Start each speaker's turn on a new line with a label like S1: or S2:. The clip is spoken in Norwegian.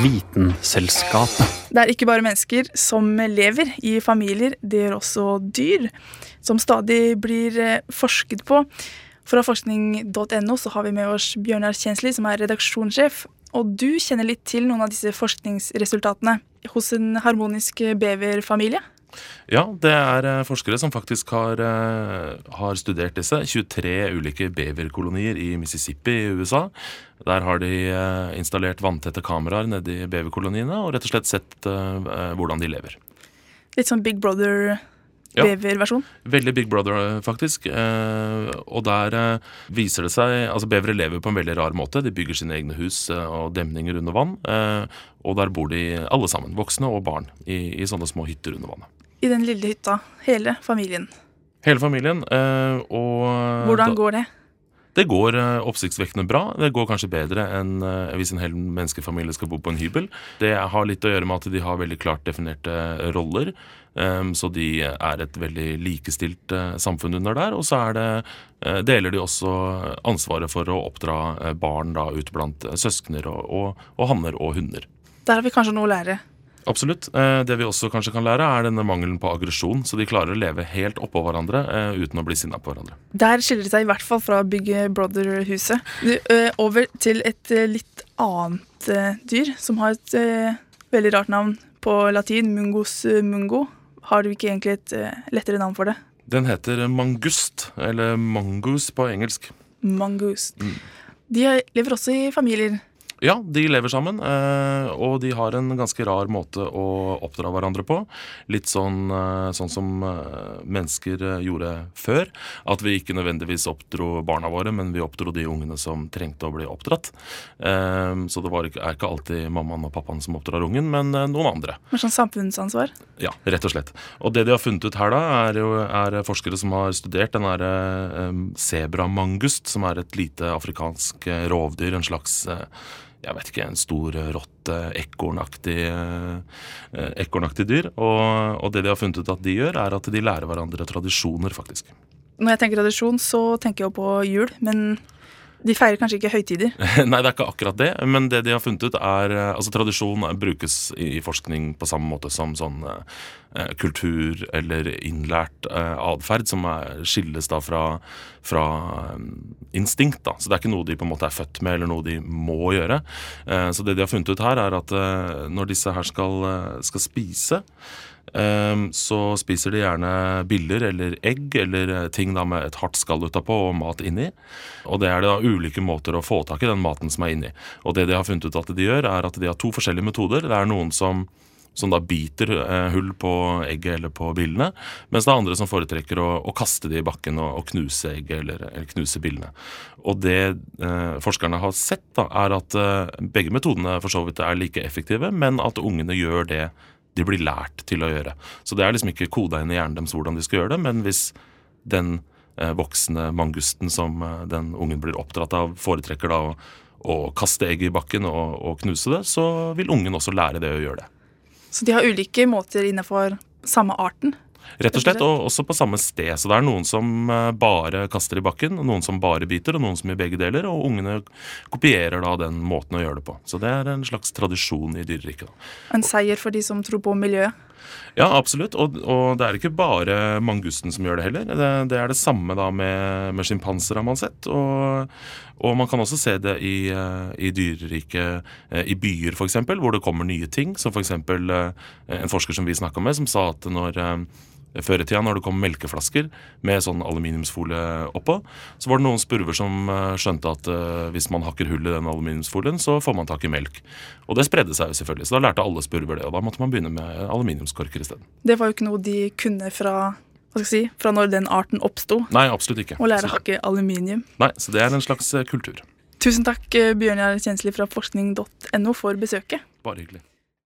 S1: Vitenselskapet.
S2: Det er ikke bare mennesker som lever i familier, det gjør også dyr, som stadig blir eh, forsket på. Fra forskning.no så har vi med oss Bjørnar Kjensli, som er redaksjonssjef. Og du kjenner litt til noen av disse forskningsresultatene hos en harmonisk beverfamilie?
S3: Ja, det er eh, forskere som faktisk har, eh, har, studert disse. 23 ulike beverkolonier i Mississippi i USA. Der har de eh, installert vanntette kameraer nedi beverkoloniene og rett og slett sett hvordan de lever.
S2: Litt sånn Big Brother ja. beverversjon?
S3: Veldig Big Brother, faktisk. og der viser det seg Altså, bevere lever på en veldig rar måte. De bygger sine egne hus og demninger under vann. og der bor de alle sammen, voksne og barn, i, i sånne små hytter under vannet
S2: i den lille hytta. Hele familien.
S3: Hele familien. Eh, og
S2: Hvordan går det?
S3: Det går eh, oppsiktsvekkende bra. Det går kanskje bedre enn eh, hvis en hel menneskefamilie skal bo på en hybel. Det har litt å gjøre med at de har veldig klart definerte roller. Så de er et veldig likestilt samfunn under der. Og så det, deler de også ansvaret for å oppdra barn da, ut blant søskner og, og, og hanner og hunder.
S2: Der har vi kanskje noe å lære.
S3: Absolutt. Eh, det vi også kanskje kan lære, er denne mangelen på aggresjon. Så de klarer å leve helt oppå hverandre eh, uten å bli sinna på hverandre.
S2: Der skiller det seg i hvert fall fra Big Brother-huset. Over til et litt annet dyr, som har et veldig rart navn på latin. Mungus mungo. Har du ikke egentlig et lettere navn for det?
S3: Den heter mangust, eller mangus på engelsk.
S2: Mangust. Mm. De lever også i familier.
S3: Ja, de lever sammen, eh, og de har en ganske rar måte å oppdra hverandre på. Litt sånn, eh, sånn som eh, mennesker gjorde før. At vi ikke nødvendigvis oppdro barna våre, men vi oppdro de ungene som trengte å bli oppdratt. Så det var, er ikke alltid mammaen og pappaen som oppdrar ungen, men noen andre.
S2: Men sånn samfunnsansvar?
S3: Ja, rett og slett. Og det de har funnet ut her, da, er, jo, er forskere som har studert den derre sebramangust, som er et lite afrikansk rovdyr, en slags jeg vet ikke, en stor rotte, ekornaktig, eh, ekornaktig dyr. Og, og, det de har funnet ut at de gjør, er at de lærer hverandre tradisjoner, faktisk.
S2: Når jeg tenker tradisjon, så tenker jeg jo på jul. Men de feirer kanskje ikke høytider?
S3: Nei, det er ikke akkurat det. Men det de har funnet ut, er eh, Altså, tradisjon brukes i forskning på samme måte som sånn eh, kultur eller innlært eh, atferd, som er, skilles da fra, fra um, instinkt. da. Så det er ikke noe de på en måte er født med, eller noe de må gjøre. Eh, så det de har funnet ut her, er at eh, når disse her skal, eh, skal spise så spiser de gjerne biller eller egg eller eh, ting da med et hardt skall utapå og mat inni. Og det er da ulike måter å få tak i den maten som er inni. Og det de har funnet ut at de gjør, er at de har to forskjellige metoder. Det er noen som som da biter eh, hull på egget eller på billene. Mens det er andre som foretrekker å, å kaste det i bakken og, og knuse egget eller, eller, knuse billene. Og det eh, forskerne har sett, da, er at eh, begge metodene for så vidt er like effektive, men at ungene gjør det de blir lært til å gjøre. Så det er liksom ikke koda inn i hjernen deres hvordan de skal gjøre det, men hvis den eh, voksne mangusten som eh, den ungen blir oppdratt av, foretrekker da å, å kaste egg i bakken og, og, knuse det, så vil ungen også lære det å gjøre det.
S2: Så de har ulike måter innenfor samme arten?
S3: Rett og slett, og også på samme sted. Så det er noen som eh, bare kaster i bakken, noen som bare biter, og noen som gjør begge deler. Og ungene kopierer da den måten å gjøre det på. Så det er en slags tradisjon i dyreriket.
S2: En seier for de som tror på miljøet?
S3: Ja, absolutt. Og, og, det er ikke bare mangusten som gjør det heller. Det, det er det samme da med, med sjimpanser, har man sett. Og, og, man kan også se det i, eh, i dyreriket, eh, i byer f.eks., hvor det kommer nye ting. Som f.eks. en forsker som vi snakka med, som sa at når før i tida, når det kom melkeflasker med sånn aluminiumsfolie oppå, så var det noen spurver som eh, skjønte at uh, hvis man hakker hull i den aluminiumsfolien, så får man tak i melk. Og det spredde seg jo selvfølgelig, så da lærte alle spurver det. Og da måtte man begynne med aluminiumskorker isteden.
S2: Det var jo ikke noe de kunne fra hva skal jeg si, fra når den arten oppsto?
S3: Nei, absolutt ikke.
S2: Å lære å hakke aluminium?
S3: Nei, så det er en slags kultur.
S2: Tusen takk, Bjørnjar Kjensli fra forskning.no for besøket.
S3: Bare hyggelig.